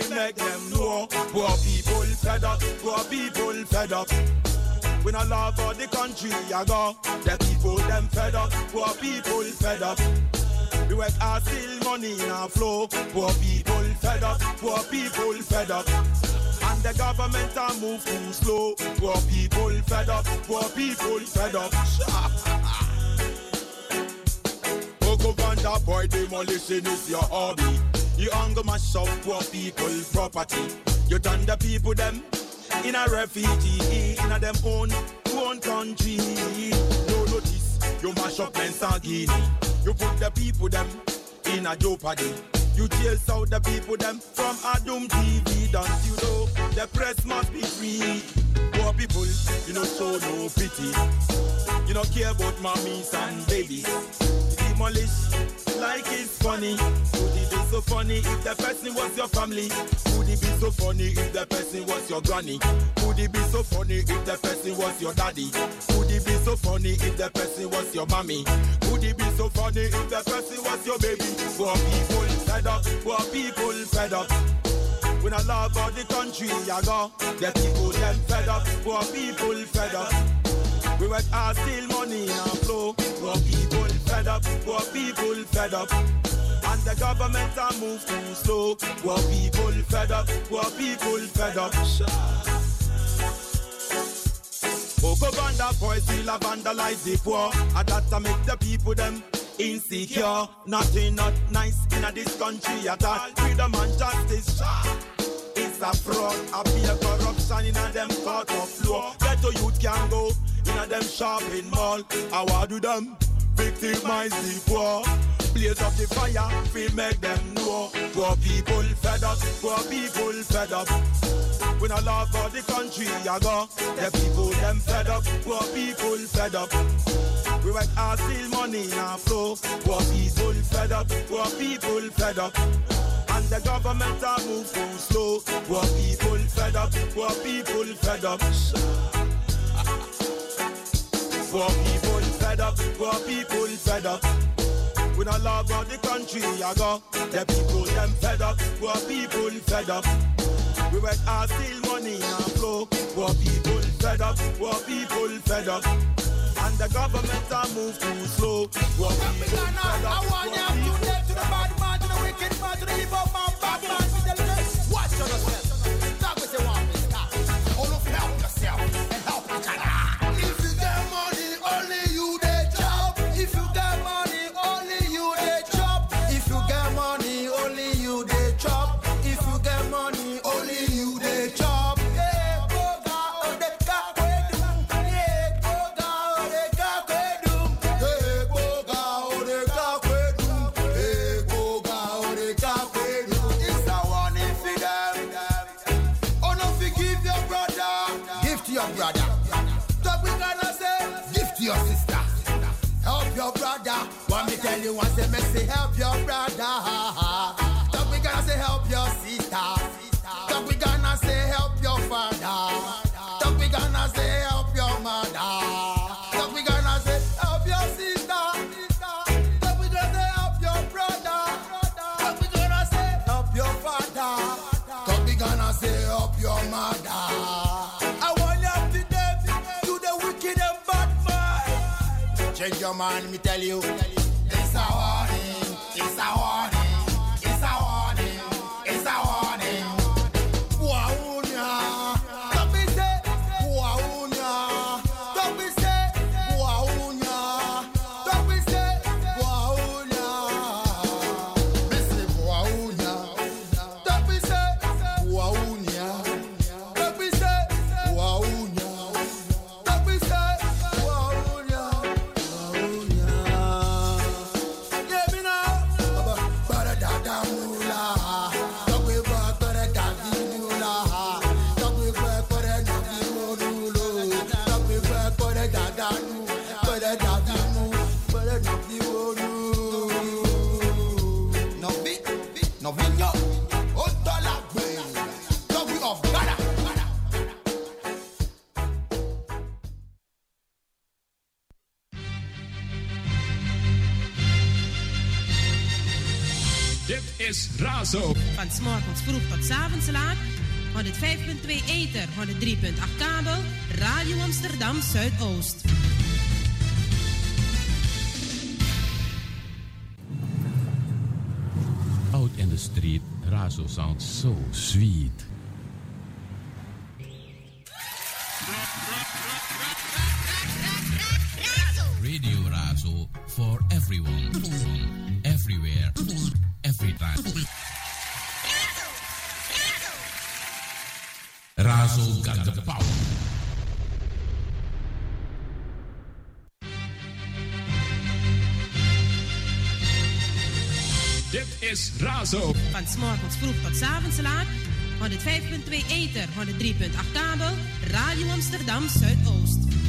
we make them know. Poor people fed up, poor people fed up. We not love for the country, I go. The people them fed up, poor people fed up. We work hard, still money in our flow. Poor people fed up, poor people fed up. And the government a move too slow. Poor people fed up, poor people fed up. Coco Vanda boy demolition is your hobby. You hunger mash up poor people property. You turn the people them in a refugee in a them own own country. No notice you mash up Mensagini. You put the people them in a jeopardy. You chase out the people them from Adum TV. Don't you know the press must be free? Poor people, you know show no pity. You don't care about mommies and babies. Demolish like it's funny. Would it be so funny if the person was your family? Would it be so funny if the person was your granny? Would it be so funny if the person was your daddy? Would it be so funny if the person was your mommy? Would it be so funny if the person was your baby? Poor people fed up, poor people fed up. When I love about the country, I go. The people them fed up, poor people fed up. We work hard, steal money our flow. Poor people fed up, poor people fed up. And the government are move too slow. Poor people fed up, poor people fed up. Boko Banda boys still a vandalize the poor. And that to make the people them insecure. Nothing not nice in a this country at all. Freedom and justice. It's a fraud, a beer corruption in a them court of law. Ghetto youth can go in a them shopping mall. I want do them victimize the poor. Blaze up the fire, we make them know. Poor people fed up, poor people fed up. When I love for the country, I go. The people them fed up, poor people fed up. We work hard, steal money our flow. Poor people fed up, poor people fed up. And the government a move too slow. Poor people fed up, poor people fed up. Poor people fed up, poor people fed up. We not love about the country, I go. The people them fed up, poor people fed up. We work hard, steal money our flow. Poor people fed up, poor people fed up. And the government a move too slow. Poor people fed up, poor people to death brother. Talk we gonna say, help your sister. Talk we gonna say, help your father. Talk we gonna say, help your mother. Talk we gonna say, help your sister. We gonna say, help your brother. Talk we gonna say, help your father. We gonna say, help your mother. I you you the wicked bad. Change your mind, me tell you. It's a warning, voor de 3.8 kabel, Radio Amsterdam Zuidoost. Out in the street, Razo sounds so sweet. Dit is Razo. Van s morgens vroeg tot s avonds laat. 105.2 Eter, 103.8 kabel. Radio Amsterdam Zuidoost.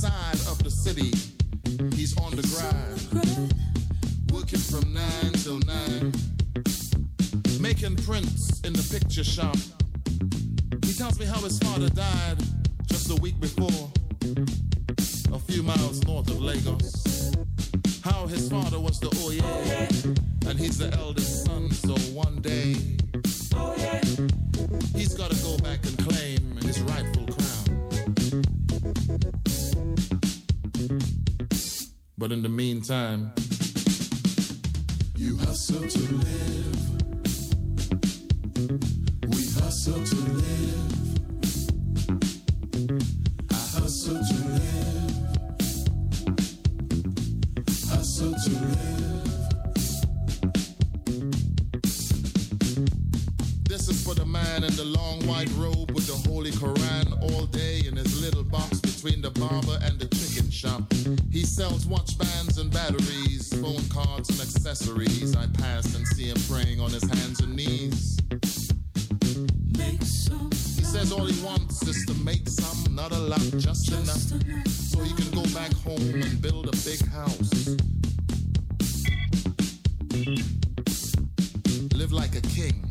side of the city. He's on the grind, working from nine till nine, making prints in the picture shop. He tells me how his father died trees I pass and see him praying on his hands and knees. He says all he wants is to make some, not a lot, just, just enough, enough, so he can go back home and build a big house. Live like a king.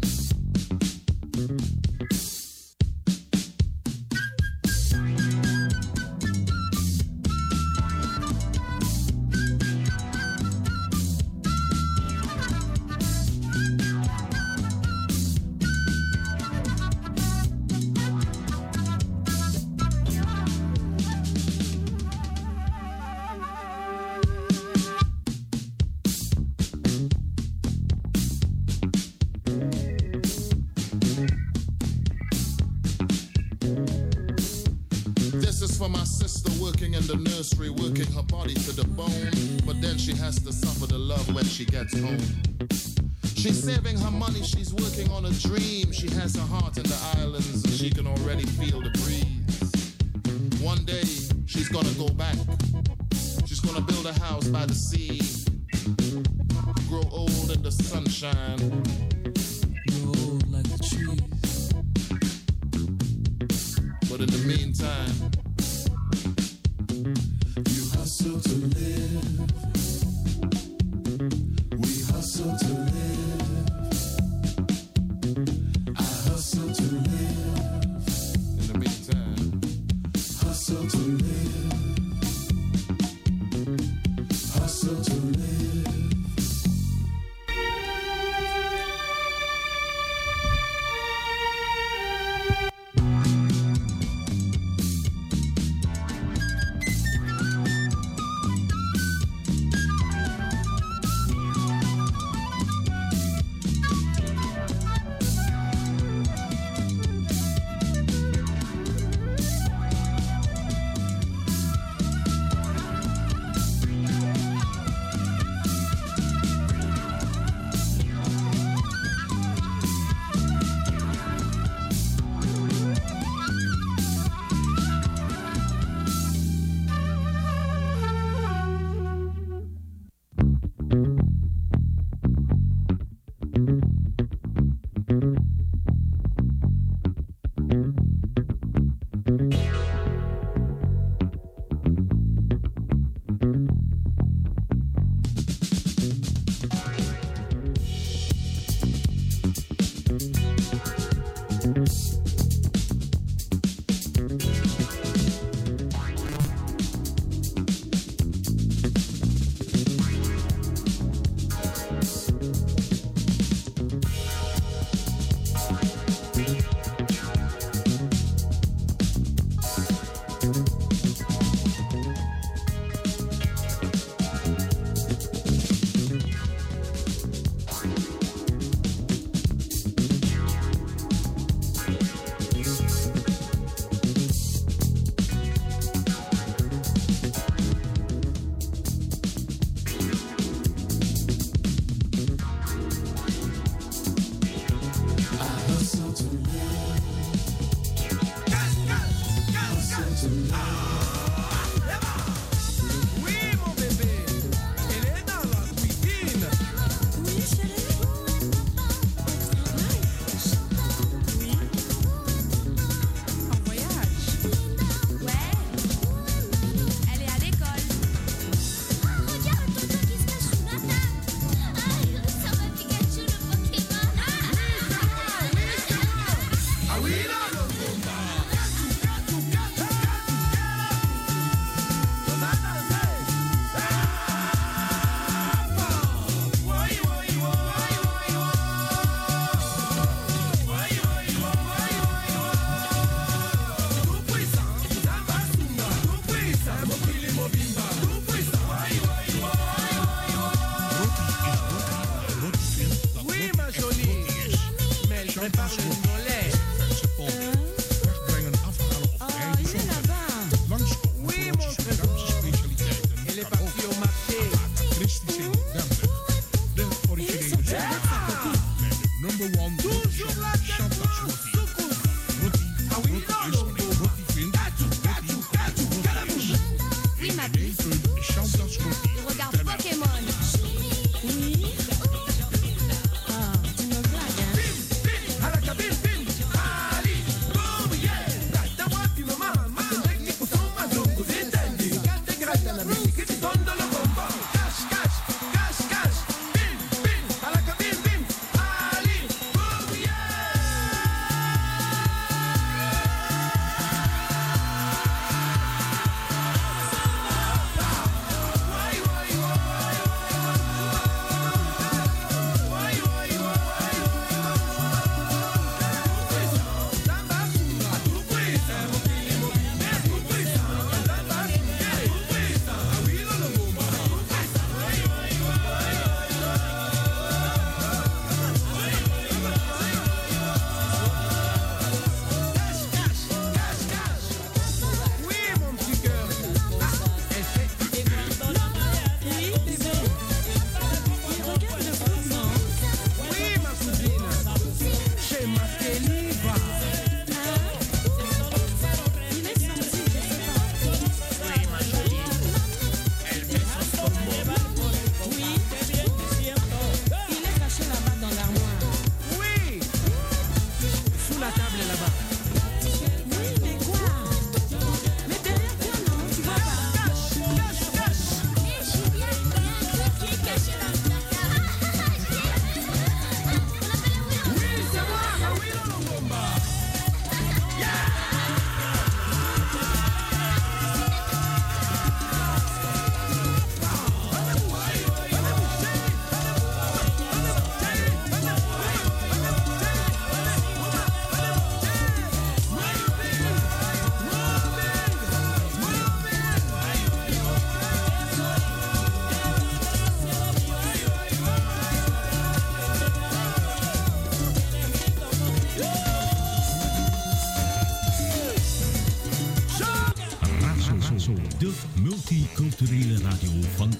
Multiculturele radio van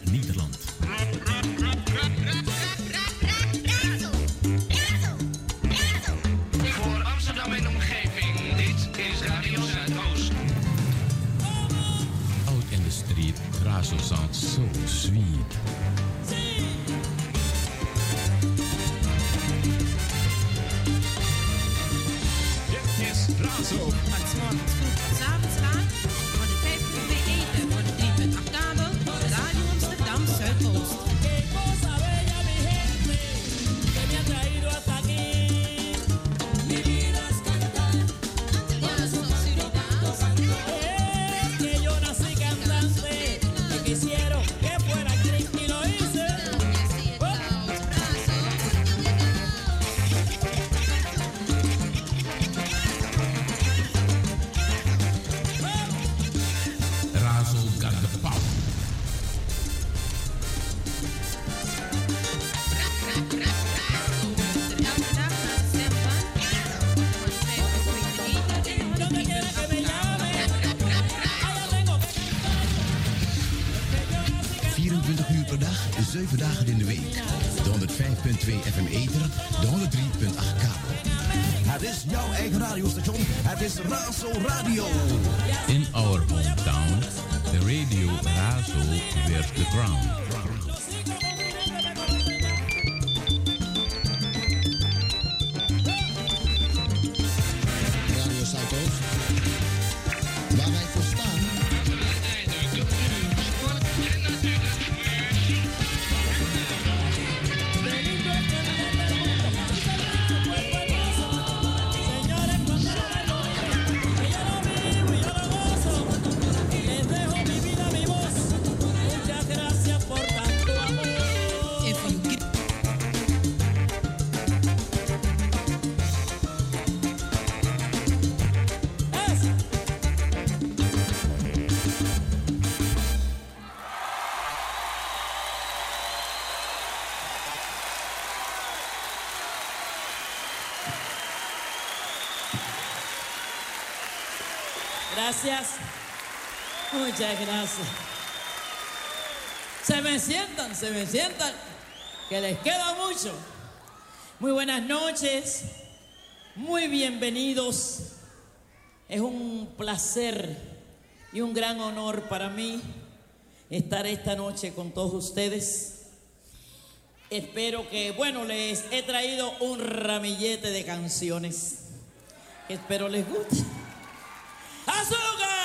Gracias. Muchas gracias. Se me sientan, se me sientan, que les queda mucho. Muy buenas noches, muy bienvenidos. Es un placer y un gran honor para mí estar esta noche con todos ustedes. Espero que, bueno, les he traído un ramillete de canciones. Espero les guste. ¡Azúcar!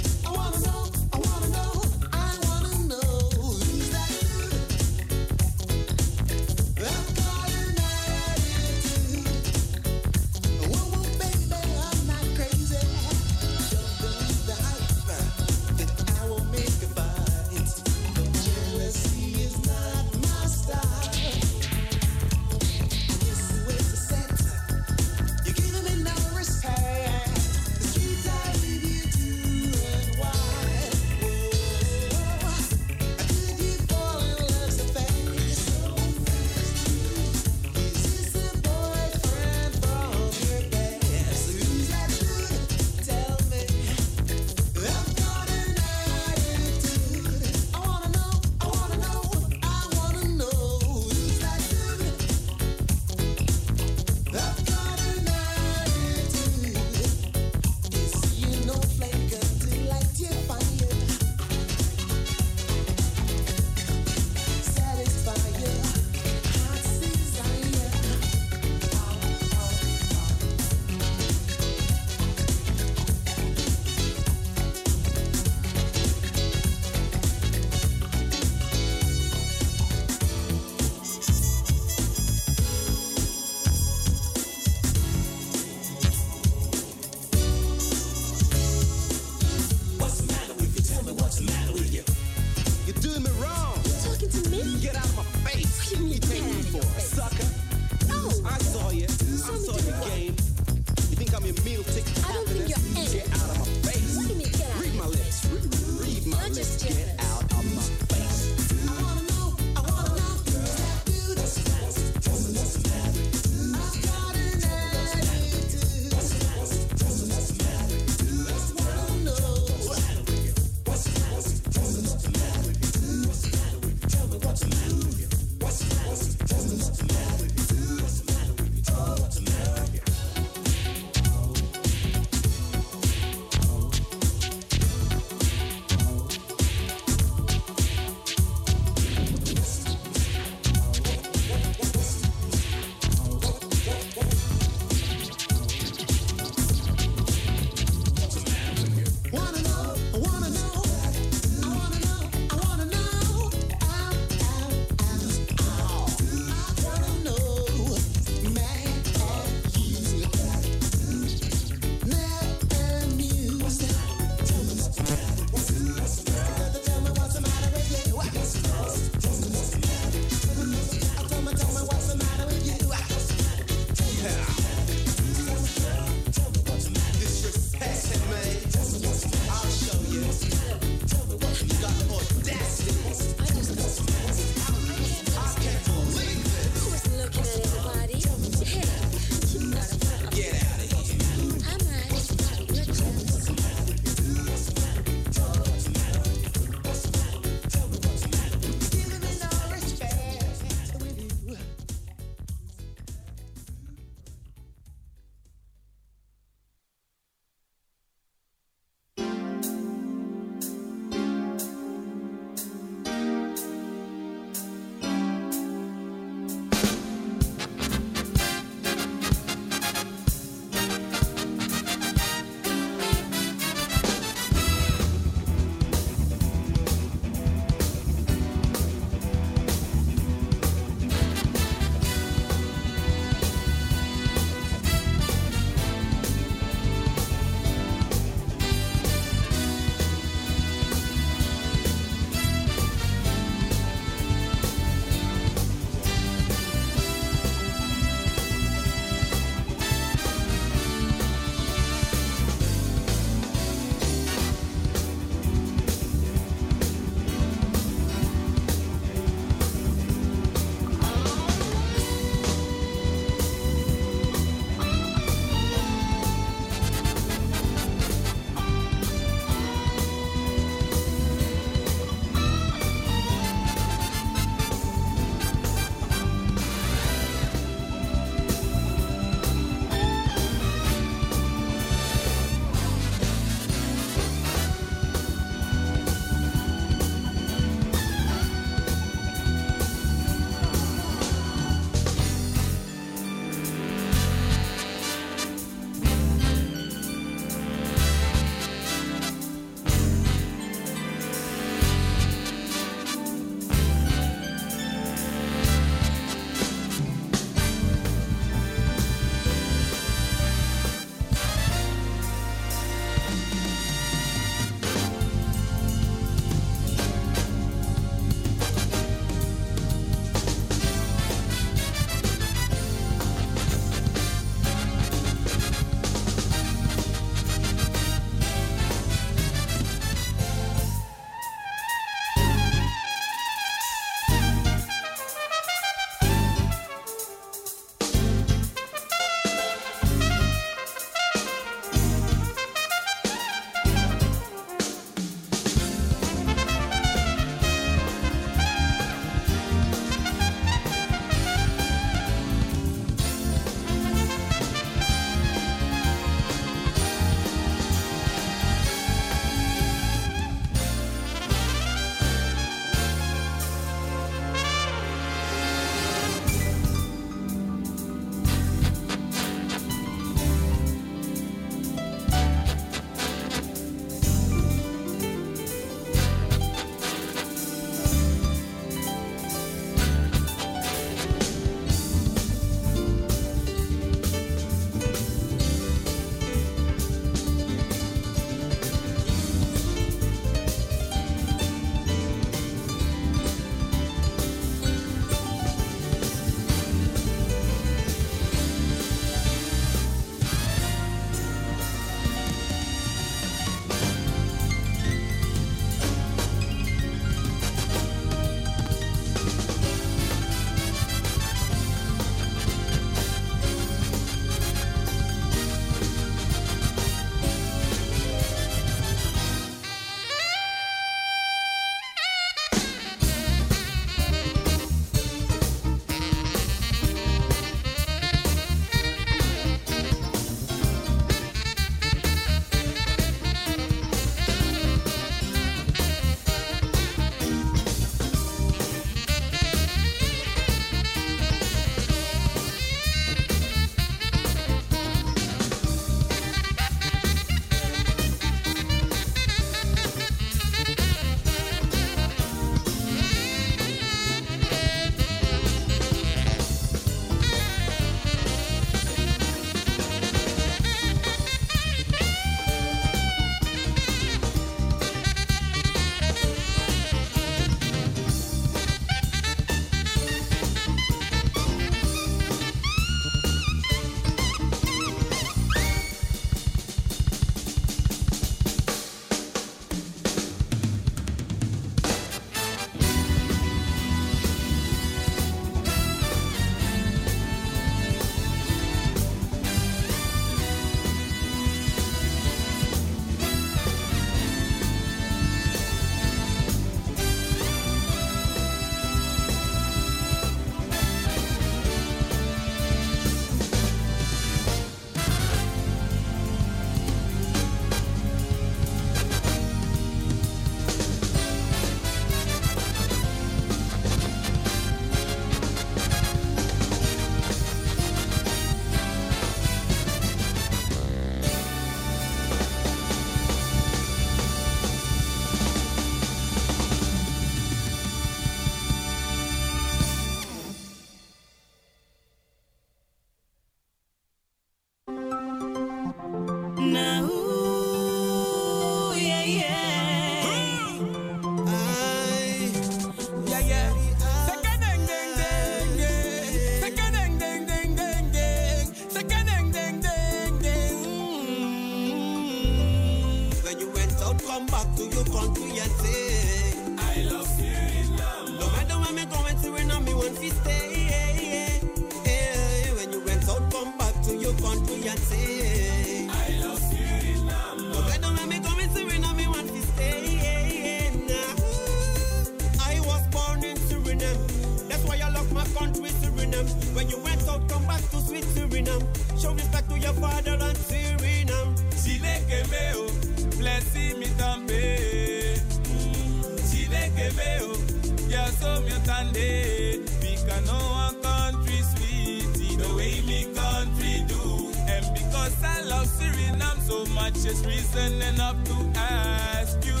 Much, it's reason enough to ask you.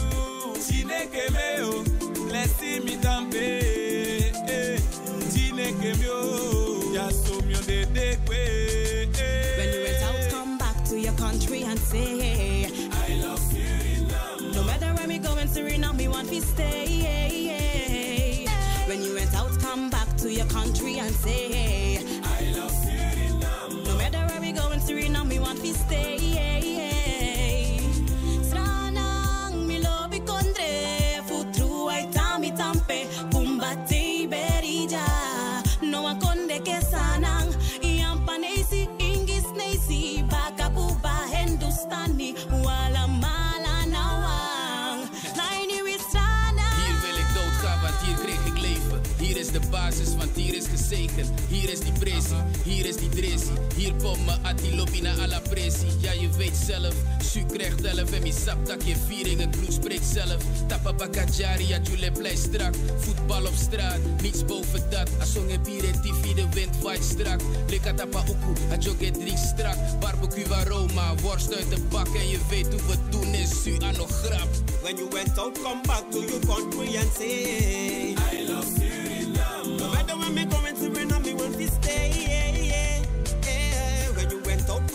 Chileke meo, blessi mi tambe. Chileke Hier is die pressie, hier is die dressie. Hier pom me ati lobby na alla pressie. Ja, je weet zelf, su krijgt elf en mi sap dat je viering en kloes spreekt zelf. Tappa bakajari, ja, jule blij strak. Voetbal op straat, niets boven dat. Asong en TV, de wind waait strak. Lika tapa uku, a jogge drie strak. Barbecue aroma, worst uit de bak. En je weet hoe we doen is su aan nog grap. When you went out, come back to your country and say, I love Suriname.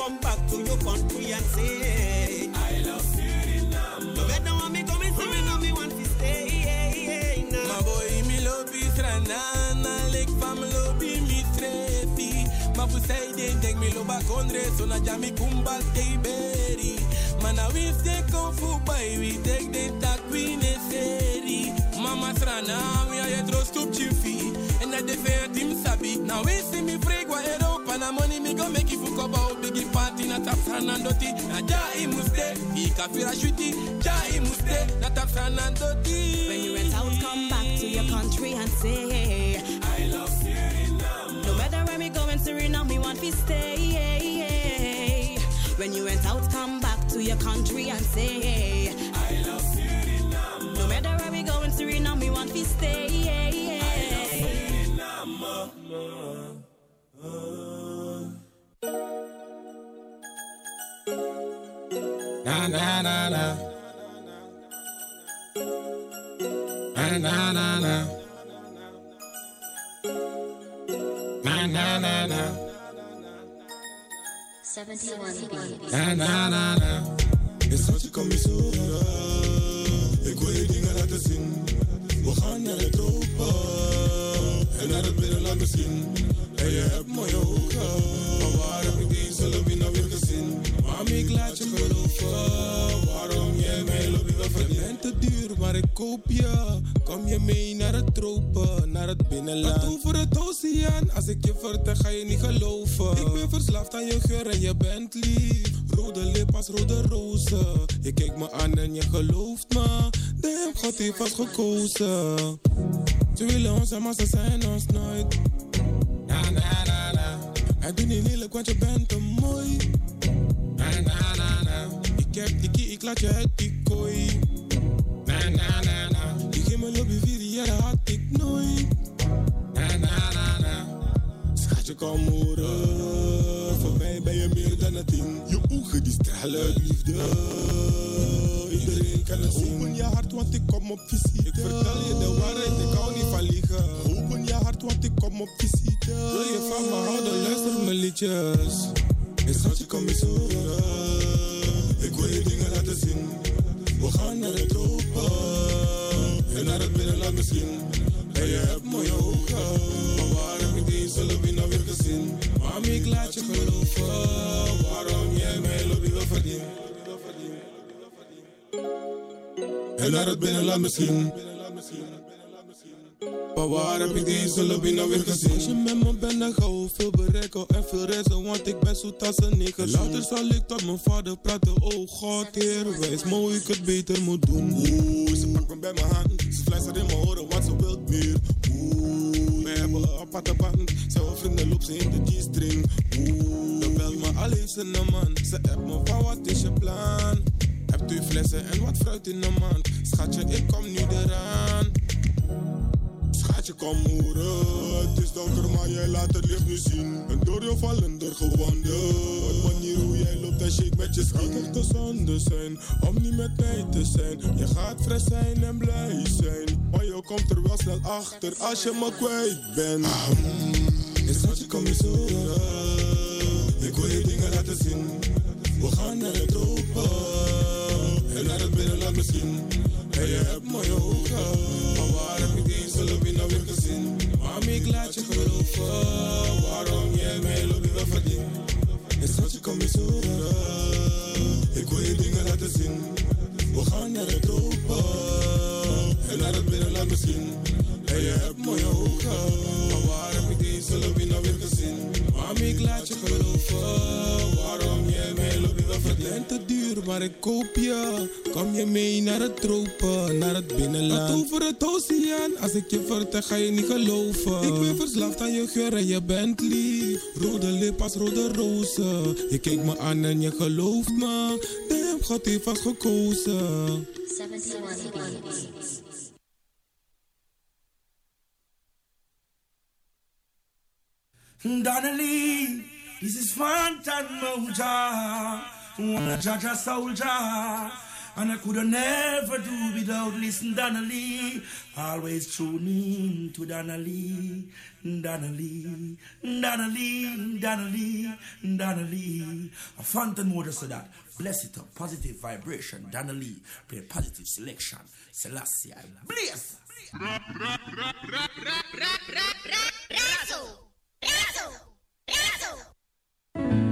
Come back to your country and say, I love Suriname. No matter where me going, Suriname, me want to stay. Ma boy mi lobi stranana lek fam lobi mi trefi. Ma fu say den dek mi loba kondre so na jami kumbal te beri Mana we stay kung fu boy we take the tak we necessary. Mama strana we a yetro stup chifi And na de fair team sabi. Now we see me freak wa Europa na money me go make about Biggie party na tap sanandoti Na ja i muste shuti Ja i muste na tap When you went out, come back to your country and say, I love Suriname. No matter where we go in Suriname, we want to stay. When you went out, come back to your country and say, I love Suriname. No matter where we go in Suriname, we want to stay. Na na na na. Na na na na. Na na na na. 71 beats. Na na na na. Is wat je kan me zoeken. Ik wil je dingen laten zien. We gaan naar het tropen. En naar het binnenland misschien. En je hebt mooie ogen. Maar waar heb ik die zullen we nou weer gezien? Ik laat je geloven. Waarom jij mij verdient? Je bent te duur, maar ik koop je. Kom je mee naar het tropen, naar het binnenland. Wat over het oceaan, als ik je vertel ga je niet geloven. Ik ben verslaafd aan je geur en je bent lief. Rode lip als rode rozen. Je kijkt me aan en je gelooft me. Damn, God heeft vast gekozen. Ze willen ons maar ze zijn ons nooit. Na na na na. Hij doet niet lelijk, want je bent te mooi. Na na na. Ik heb die key, ik laat je uit die kooi. Na na na na. Die geeft me lobby vier jaar, dat had ik nooit. Na na na na. Schatje, kom horen. Voor mij ben je meer dan een ding. Je ogen die stralen liefde. Iedereen kan het zien. Open je hart, want ik kom op visite. Ik vertel je de waarheid, ik hou niet van liegen. Open je hart, want ik kom op visite. Wil je van me houden, luister mijn liedjes. En schatje, kom eens horen. wil je dingen laten zien. We gaan naar de tropen en naar het binnenland misschien. En je hebt mooie ogen, maar waar heb ik die zullen nou weer gezien? Mami, ik laat je geloven, waarom jij mijn lobby wil verdienen. En naar het binnenland misschien. Maar waar heb ik die zullen we nou weer gezien? Als je met me bent, dan gaan we veel bereiken en veel reizen, want ik ben zoet als een nigger. Later zal ik tot mijn vader praten, oh God, Heer, wijs me hoe ik het beter moet doen. Oeh, ze pakt me bij mijn hand, ze fluistert in mijn oren, want ze wilt meer. Oeh, we hebben een aparte band, zij wil vrienden, loopt ze in de G-string. Oeh, dan belt me al heeft ze een man, ze appt me van wat is je plan? Heb twee flessen en wat fruit in de mand, schatje, ik kom nu eraan. Schatje, kom horen. Het is donker, maar jij laat het licht nu zien. En door je vallender gewandeld. De manier hoe jij loopt en shake met je skin. Het te zonde zijn om niet met mij te zijn. Je gaat fris zijn en blij zijn. Maar je komt er wel snel achter als je me kwijt bent. Ah, mm, en schatje, kom eens horen. Ik wil je dingen laten zien. We gaan naar de tropen. En naar het binnenland misschien. En je hebt mooie ogen. Maar waar heb ik die zullen we nou weer gezien? Mami, ik laat je geloven. Waarom jij mij lobby wil verdienen? En schatje, kom eens horen. Ik wil je dingen laten zien. We gaan naar de tropen. En naar het binnenland misschien. En je hebt mooie. Maar ik koop je. Kom je mee naar het tropen, naar het binnenland. Tot over het oceaan, als ik je vertel ga je niet geloven. Ik ben verslaafd aan je geur en je bent lief. Rode lip als rode rozen. Je kijkt me aan en je gelooft me. Damn, God heeft vast gekozen. 71 beats. Donnelly, this is Fantan Moja, one a Jaja soldier. And I could never do without listen Donnelly. Always tune in to Donnelly, Donnelly, Donnelly, Donnelly, Donnelly. A Fantan water said that. Bless it up, positive vibration. Donnelly, play positive selection. Selassie, bless. De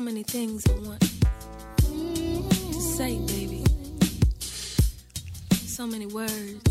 so many things I want to say, baby. So many words.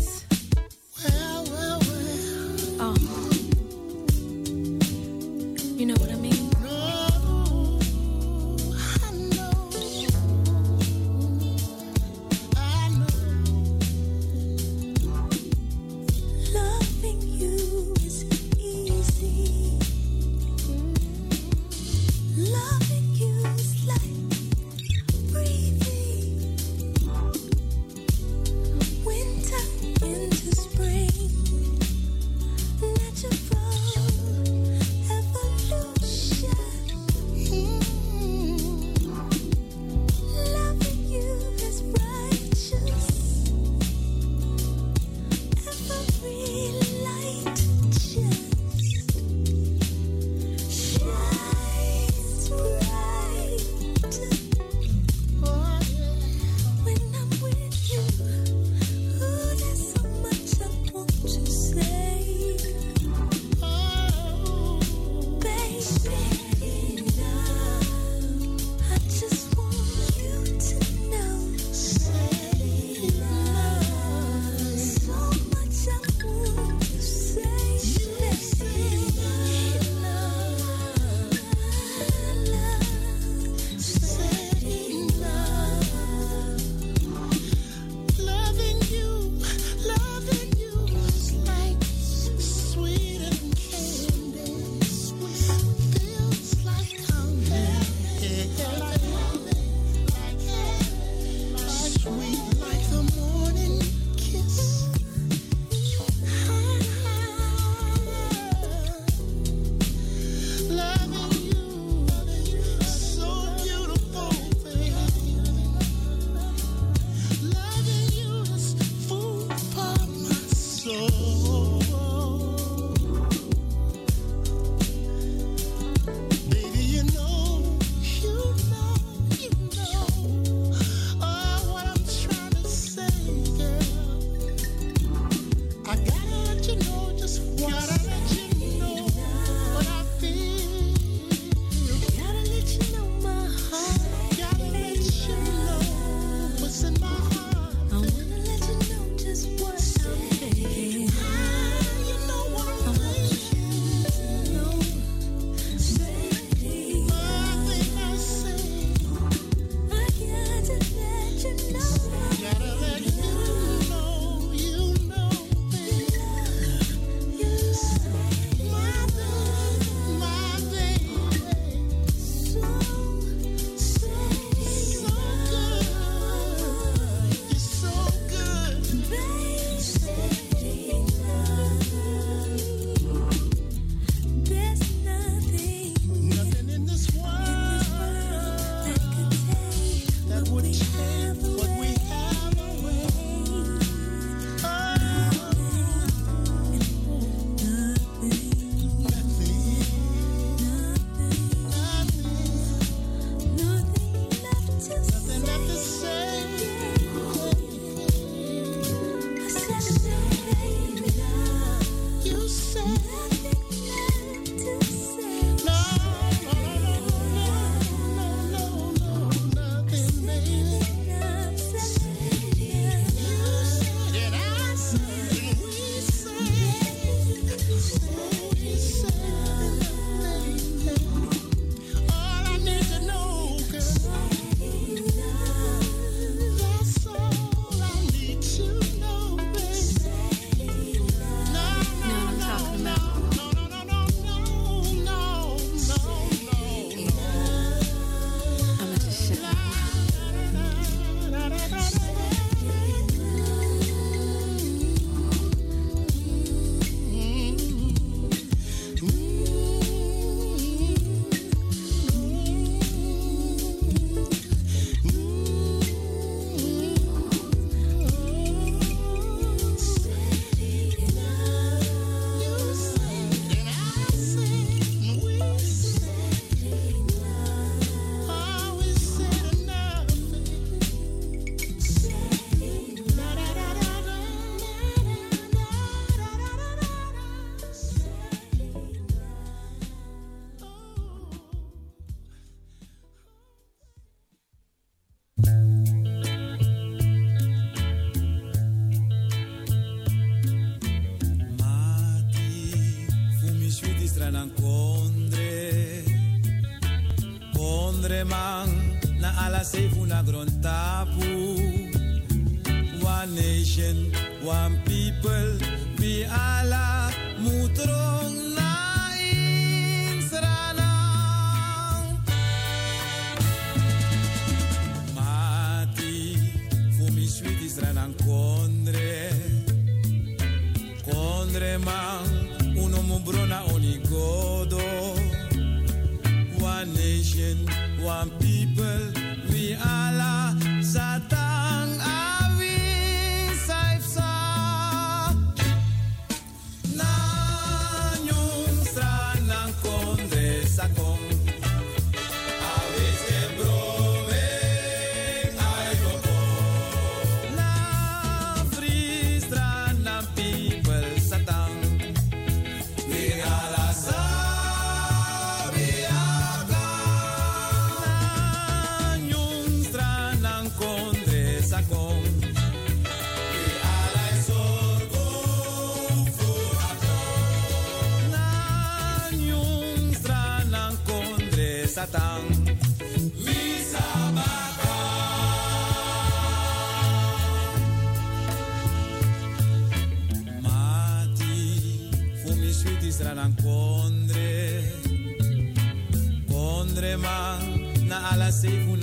passez-vous